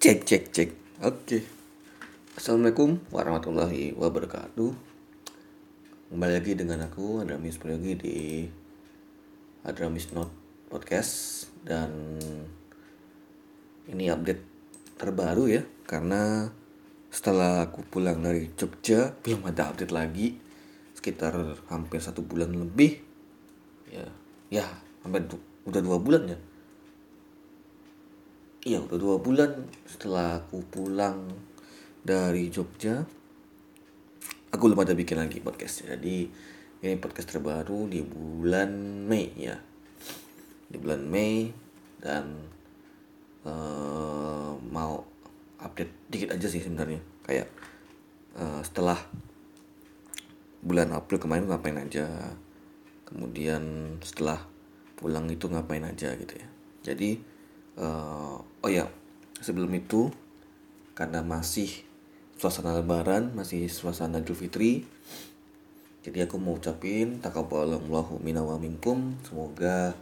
Cek cek cek. Oke. Assalamualaikum warahmatullahi wabarakatuh. Kembali lagi dengan aku Adramis lagi di Adramis Not Podcast dan ini update terbaru ya karena setelah aku pulang dari Jogja belum ada update lagi sekitar hampir satu bulan lebih ya ya hampir udah dua bulan ya Iya udah dua bulan setelah aku pulang dari Jogja. Aku belum ada bikin lagi podcast Jadi ini podcast terbaru di bulan Mei ya. Di bulan Mei Dan uh, mau update dikit aja sih sebenarnya. Kayak uh, setelah bulan April kemarin ngapain aja Kemudian setelah pulang itu ngapain aja gitu ya. Jadi uh, oh ya sebelum itu karena masih suasana lebaran masih suasana Idul Fitri jadi aku mau ucapin takabbalallahu minna wa minkum semoga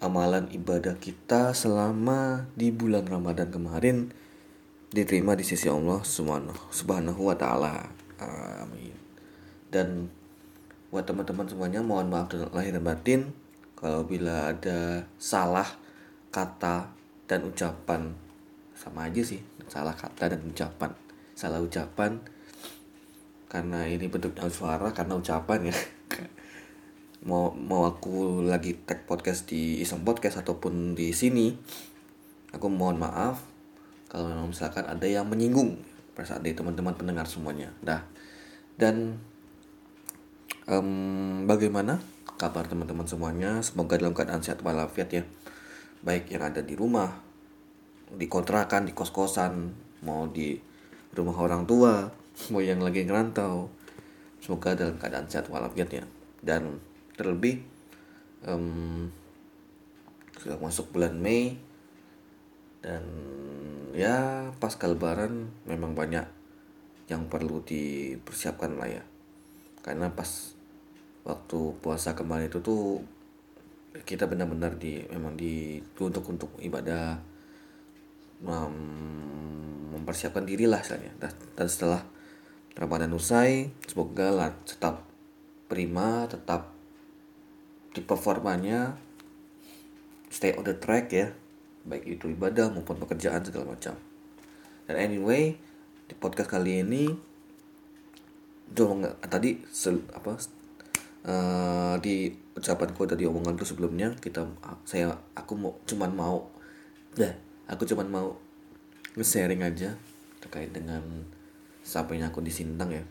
amalan ibadah kita selama di bulan Ramadan kemarin diterima di sisi Allah Subhanahu wa taala. Amin. Dan buat teman-teman semuanya mohon maaf lahir dan batin kalau bila ada salah kata dan ucapan. Sama aja sih salah kata dan ucapan. Salah ucapan karena ini bentuknya suara karena ucapan ya. Mau mau aku lagi tag podcast di iseng podcast ataupun di sini aku mohon maaf kalau misalkan ada yang menyinggung perasaan dari teman-teman pendengar semuanya. Dah. Dan um, bagaimana kabar teman-teman semuanya? Semoga dalam keadaan sehat walafiat ya baik yang ada di rumah di kontrakan di kos kosan mau di rumah orang tua mau yang lagi ngerantau. Semoga dalam keadaan sehat walafiat ya dan terlebih um, masuk bulan Mei dan ya pas lebaran memang banyak yang perlu dipersiapkan lah ya. Karena pas waktu puasa kemarin itu tuh kita benar-benar di memang di untuk untuk ibadah mem, mempersiapkan diri lah misalnya. Dan setelah Ramadan usai semoga lah tetap prima tetap di performanya stay on the track ya. Baik itu ibadah maupun pekerjaan segala macam. Dan anyway di podcast kali ini tadi sel, apa uh, di ucapanku tadi omongan tuh sebelumnya kita saya aku mau cuman mau dah aku cuman mau nge-sharing aja terkait dengan sampainya aku di Sintang ya.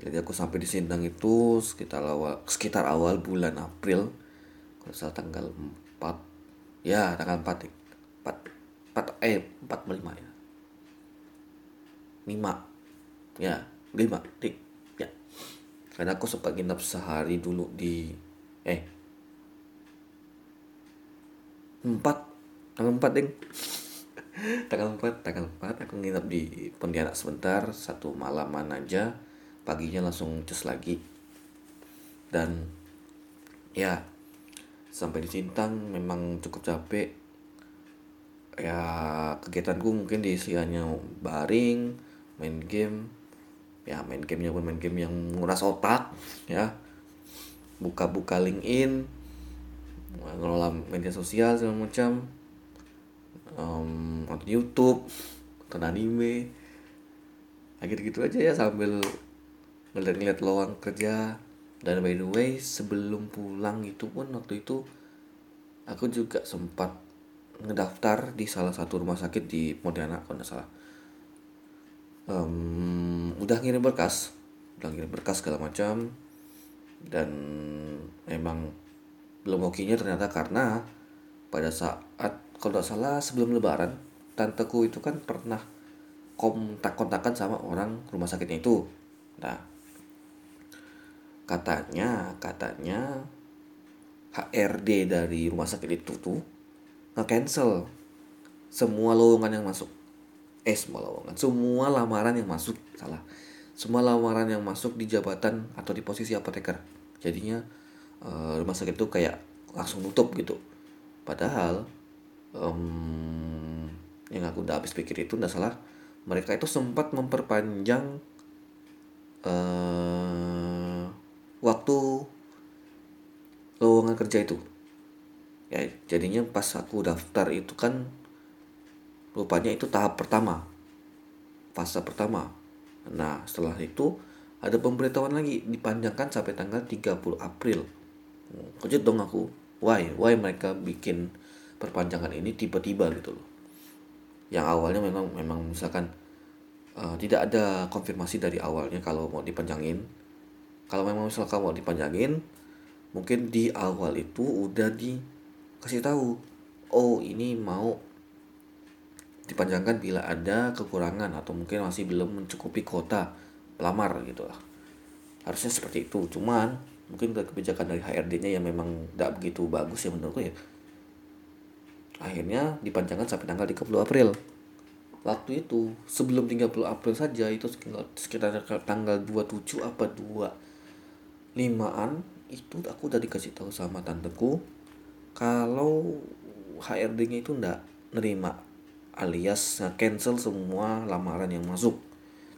Jadi aku sampai di Sintang itu sekitar awal sekitar awal bulan April kalau salah tanggal 4 ya tanggal 4 4 4 eh 4 5 ya. 5 ya 5 dik karena aku sempat nginep sehari dulu di eh empat tanggal empat ding tanggal empat tanggal empat aku nginep di Pontianak sebentar satu malaman aja paginya langsung cus lagi. Dan ya sampai di Sintang memang cukup capek. Ya kegiatanku mungkin diisiannya baring main game ya main gamenya pun main game yang nguras otak ya. Buka-buka LinkedIn ngelola media sosial segala macam. Um, YouTube nonton anime. Akhir gitu aja ya sambil ngeliat-ngeliat lowang kerja. Dan by the way sebelum pulang itu pun waktu itu aku juga sempat ngedaftar di salah satu rumah sakit di Pontianak kalau nggak salah um, udah ngirim berkas. Udah ngirim berkas segala macam. Dan emang belum oke ternyata karena pada saat kalau tidak salah sebelum lebaran tanteku itu kan pernah kontak kontakan sama orang rumah sakitnya itu. Nah katanya katanya HRD dari rumah sakit itu tuh nggak cancel semua lowongan yang masuk eh semua lowongan. Semua lamaran yang masuk salah. Semua lamaran yang masuk di jabatan atau di posisi apoteker. Jadinya uh, rumah sakit itu kayak langsung tutup gitu. Padahal um, yang aku udah habis pikir itu nggak salah. Mereka itu sempat memperpanjang uh, waktu lowongan kerja itu. Ya jadinya pas aku daftar itu kan rupanya itu tahap pertama. Fase pertama. Nah setelah itu ada pemberitahuan lagi dipanjangkan sampai tanggal 30 April. Kejut dong aku. Why? Why mereka bikin perpanjangan ini tiba-tiba gitu loh. Yang awalnya memang memang misalkan uh, tidak ada konfirmasi dari awalnya kalau mau dipanjangin. Kalau memang misalkan mau dipanjangin mungkin di awal itu udah dikasih tahu oh ini mau dipanjangkan bila ada kekurangan atau mungkin masih belum mencukupi kota pelamar gitu lah. Harusnya seperti itu. Cuman mungkin kebijakan dari HRD-nya yang memang tidak begitu bagus ya menurutku ya. Akhirnya dipanjangkan sampai tanggal 30 April. Waktu itu sebelum 30 April saja itu sekitar tanggal 27 apa 2 limaan itu aku udah dikasih tahu sama tanteku kalau HRD-nya itu ndak nerima alias cancel semua lamaran yang masuk.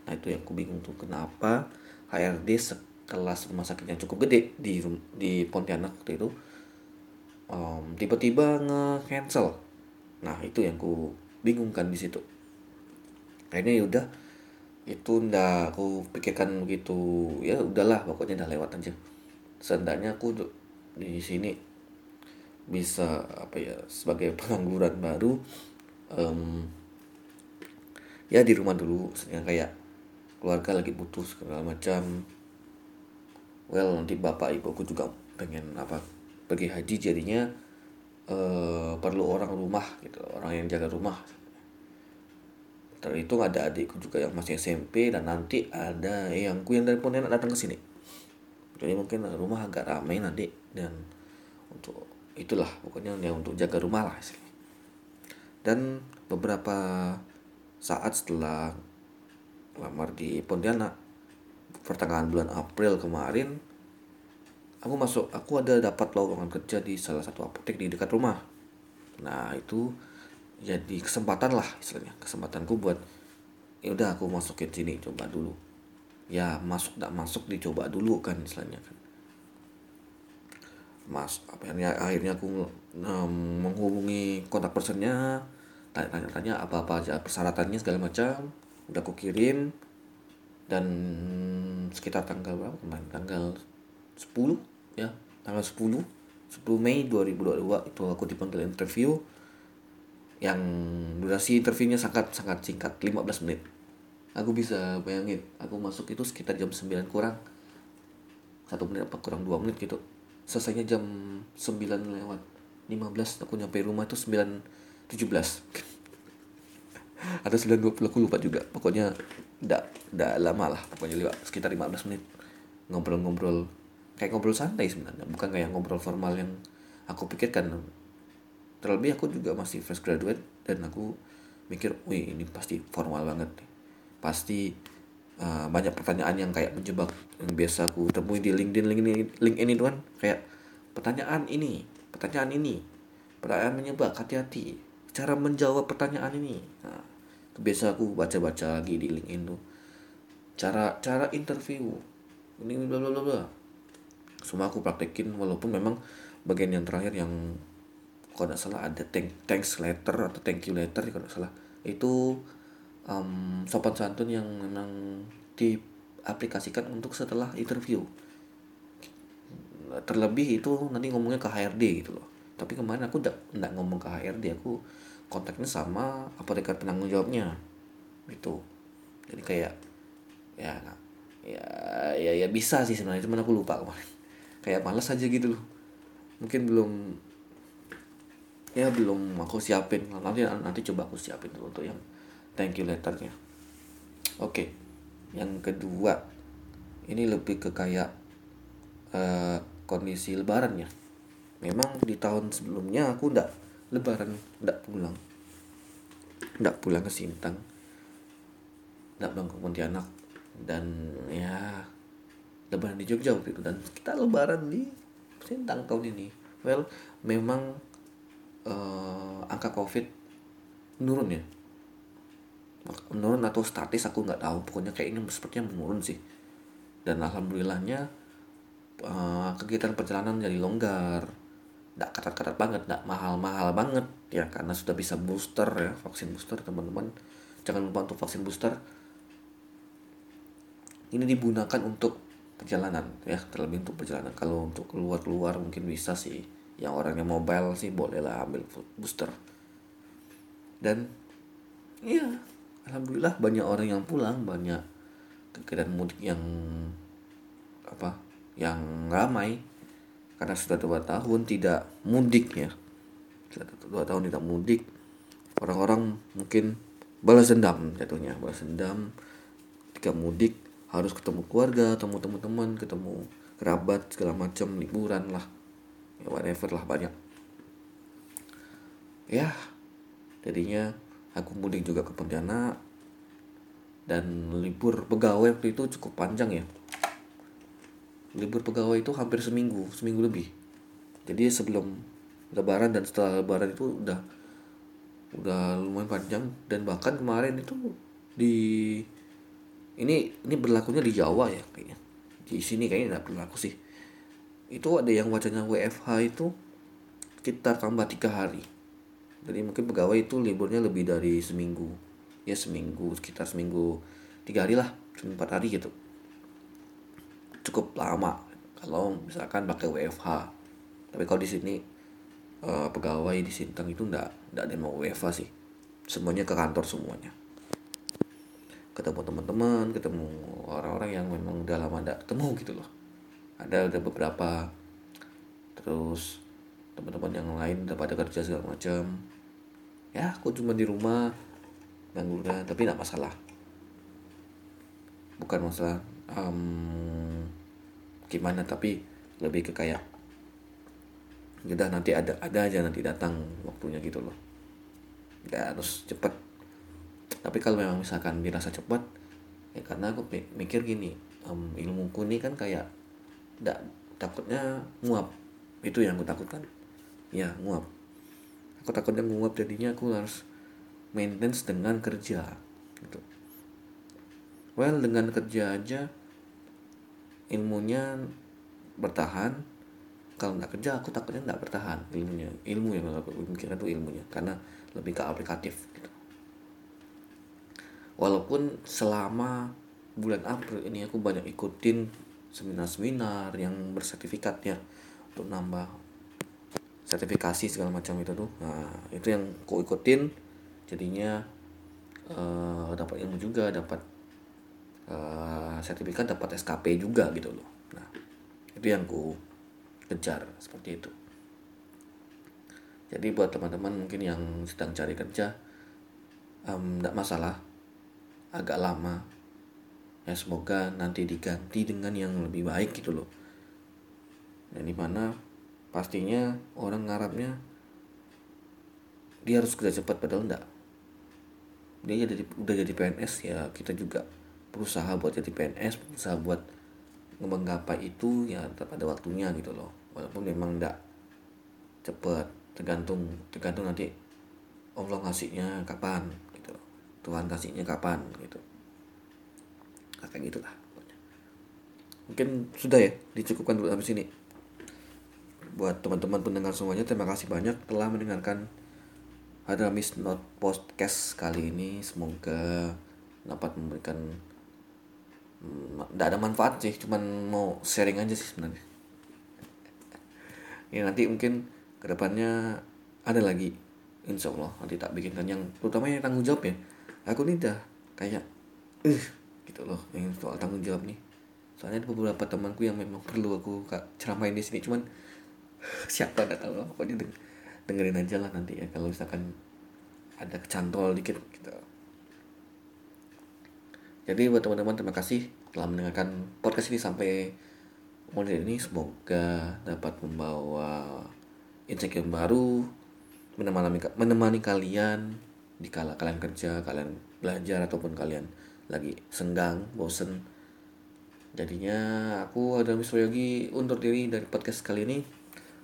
Nah itu yang aku bingung tuh kenapa HRD sekelas rumah sakit yang cukup gede di di Pontianak waktu itu um, tiba-tiba nge-cancel. Nah itu yang aku bingungkan di situ. Akhirnya ya udah itu ndak aku pikirkan begitu ya udahlah pokoknya udah lewat aja. Seandainya aku di sini bisa apa ya sebagai pengangguran baru um, ya di rumah dulu yang kayak keluarga lagi putus segala macam. Well nanti bapak ibu aku juga pengen apa pergi haji jadinya uh, perlu orang rumah gitu orang yang jaga rumah. Terhitung ada adikku juga yang masih SMP dan nanti ada yang ku yang dari Pontianak datang ke sini. Jadi mungkin rumah agak ramai nanti dan untuk itulah pokoknya yang untuk jaga rumah lah dan beberapa saat setelah lamar di Pontianak pertengahan bulan April kemarin aku masuk aku ada dapat lowongan kerja di salah satu apotek di dekat rumah. Nah itu jadi kesempatan lah istilahnya kesempatanku buat ya udah aku masukin sini coba dulu. Ya masuk tak masuk dicoba dulu kan istilahnya kan. Mas akhirnya akhirnya aku um, menghubungi kontak personnya tanya-tanya apa-apa aja persyaratannya segala macam udah aku kirim. Dan sekitar tanggal berapa kemarin? Tanggal 10 ya tanggal 10 10 Mei 2022 itu aku dipanggil interview. Yang durasi interviewnya sangat sangat singkat 15 menit. Aku bisa bayangin aku masuk itu sekitar jam 9 kurang. Satu menit apa kurang dua menit gitu. Selesainya jam 9 lewat 15 aku nyampe rumah itu 9 17 atau 9.20 aku lupa juga. Pokoknya tidak tidak lama lah pokoknya lewat sekitar 15 menit. Ngobrol-ngobrol kayak ngobrol santai sebenarnya bukan kayak ngobrol formal yang aku pikirkan. Terlebih aku juga masih fresh graduate dan aku mikir wih ini pasti formal banget pasti uh, banyak pertanyaan yang kayak menjebak yang biasa aku temui di LinkedIn LinkedIn LinkedIn itu kan kayak pertanyaan ini pertanyaan ini. Pertanyaan menyebak hati-hati. Cara menjawab pertanyaan ini. Nah, aku baca-baca lagi di LinkedIn tuh cara cara interview. Ini bla bla bla bla. Semua aku praktekin walaupun memang bagian yang terakhir yang kalau tidak salah ada thank thanks letter atau thank you letter kalau tidak salah. Itu um, sopan santun yang memang diaplikasikan untuk setelah interview terlebih itu nanti ngomongnya ke HRD gitu loh. Tapi kemarin aku tidak ngomong ke HRD aku kontaknya sama apa dekat penanggung jawabnya gitu. Jadi kayak ya ya ya ya bisa sih sebenarnya cuman aku lupa kemarin. Kayak males aja gitu loh. Mungkin belum ya belum aku siapin. Nanti nanti coba aku siapin dulu untuk yang thank you letternya. Oke yang kedua. Ini lebih ke kayak uh, kondisi lebaran ya. Memang di tahun sebelumnya aku ndak lebaran ndak pulang. Ndak pulang ke Sintang. Ndak pulang ke Pontianak. Dan ya lebaran di Jogja waktu itu. Dan kita lebaran di Sintang tahun ini. Well memang uh, angka covid menurun ya. Menurun atau statis aku nggak tahu. Pokoknya kayak ini sepertinya menurun sih. Dan alhamdulillahnya uh, kegiatan perjalanan jadi longgar. Nggak ketat-ketat banget nggak mahal-mahal banget ya karena sudah bisa booster ya vaksin booster teman-teman. Jangan lupa untuk vaksin booster. Ini digunakan untuk perjalanan ya terlebih untuk perjalanan. Kalau untuk keluar-keluar mungkin bisa sih. Yang orangnya mobile sih bolehlah ambil booster. Dan iya alhamdulillah banyak orang yang pulang banyak kegiatan mudik yang apa yang ramai. Karena sudah dua tahun tidak mudik ya. Sudah dua tahun tidak mudik. Orang-orang mungkin balas dendam jatuhnya balas dendam. Ketika mudik harus ketemu keluarga ketemu teman-teman ketemu kerabat segala macam liburan lah. Ya whatever lah banyak. Ya jadinya aku mudik juga ke Pontianak. Dan libur pegawai waktu itu cukup panjang ya libur pegawai itu hampir seminggu seminggu lebih. Jadi sebelum lebaran dan setelah lebaran itu udah udah lumayan panjang. Dan bahkan kemarin itu di ini ini berlakunya di Jawa ya kayaknya. Di sini kayaknya nggak berlaku sih. Itu ada yang wacana WFH itu sekitar tambah tiga hari. Jadi mungkin pegawai itu liburnya lebih dari seminggu. Ya seminggu sekitar seminggu tiga hari lah empat hari gitu cukup lama. Kalau misalkan pakai WFH tapi kalau di sini uh, pegawai di Sintang itu ndak ndak ada mau WFH sih. Semuanya ke kantor semuanya. Ketemu teman-teman ketemu orang-orang yang memang udah lama ndak ketemu gitu loh. Ada ada beberapa. Terus teman-teman yang lain udah pada kerja segala macam. Ya aku cuma di rumah ngangguran tapi nggak masalah. Bukan masalah um, gimana tapi lebih ke kayak udah nanti ada ada aja nanti datang waktunya gitu loh. Nggak harus cepet. Tapi kalau memang misalkan dirasa cepat ya karena aku mikir gini um, ilmuku ini kan kayak nggak takutnya nguap. Itu yang aku takutkan. Ya nguap. Aku takutnya nguap jadinya aku harus maintenance dengan kerja gitu well dengan kerja aja ilmunya bertahan. Kalau nggak kerja aku takutnya nggak bertahan ilmunya. Ilmu yang aku pikirkan itu ilmunya karena lebih ke aplikatif gitu. walaupun selama bulan April ini aku banyak ikutin seminar-seminar yang bersertifikat ya untuk nambah sertifikasi segala macam itu tuh. Nah itu yang aku ikutin. Jadinya uh, dapat ilmu juga dapat uh, sertifikat dapat SKP juga gitu loh. Nah itu yang ku kejar seperti itu. Jadi buat teman-teman mungkin yang sedang cari kerja tidak um, masalah. Agak lama. Ya semoga nanti diganti dengan yang lebih baik gitu loh. Dan di mana pastinya orang ngarapnya dia harus kerja cepat padahal enggak dia jadi udah jadi PNS ya kita juga berusaha buat jadi PNS berusaha buat menggapai itu ya pada waktunya gitu loh. Walaupun memang tidak cepet tergantung tergantung nanti Allah ngasihnya kapan gitu Tuhan kasihnya kapan gitu. Nah, kayak gitulah mungkin sudah ya dicukupkan dulu sampai sini. Buat teman-teman pendengar semuanya terima kasih banyak telah mendengarkan ada Miss Not Podcast kali ini. Semoga dapat memberikan tidak ada manfaat sih cuman mau sharing aja sih sebenarnya. Ya nanti mungkin ke depannya ada lagi. Insya Allah nanti tak bikinkan yang terutama yang tanggung jawab ya. Aku nih dah kayak eh gitu loh yang soal tanggung jawab nih. Soalnya ada beberapa temanku yang memang perlu aku kak ceramain di sini cuman siapa nggak tahu pokoknya deng dengerin aja lah nanti ya kalau misalkan ada kecantol dikit gitu jadi buat teman-teman terima kasih telah mendengarkan podcast ini sampai model ini. Semoga dapat membawa insight yang baru menemani menemani kalian di kala kalian kerja kalian belajar ataupun kalian lagi senggang bosen. Jadinya aku ada Miss Yogi undur diri dari podcast kali ini.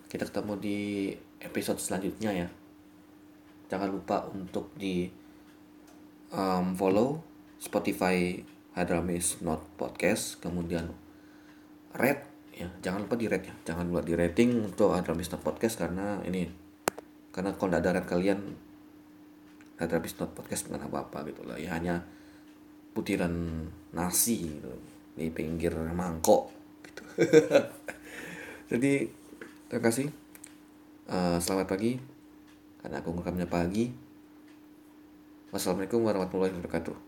Kita ketemu di episode selanjutnya ya. Jangan lupa untuk di um, follow Spotify Hadramis Not Podcast kemudian rate ya jangan lupa di rate ya. Jangan lupa di rating untuk Hadramis Not Podcast karena ini karena kalau tidak ada rate kalian Hadramis Not Podcast bukan apa-apa gitu lah ya hanya putiran nasi gitu di pinggir mangkok gitu. Jadi terima kasih. Uh, selamat pagi. Karena aku ngerekamnya pagi. Wassalamualaikum warahmatullahi wabarakatuh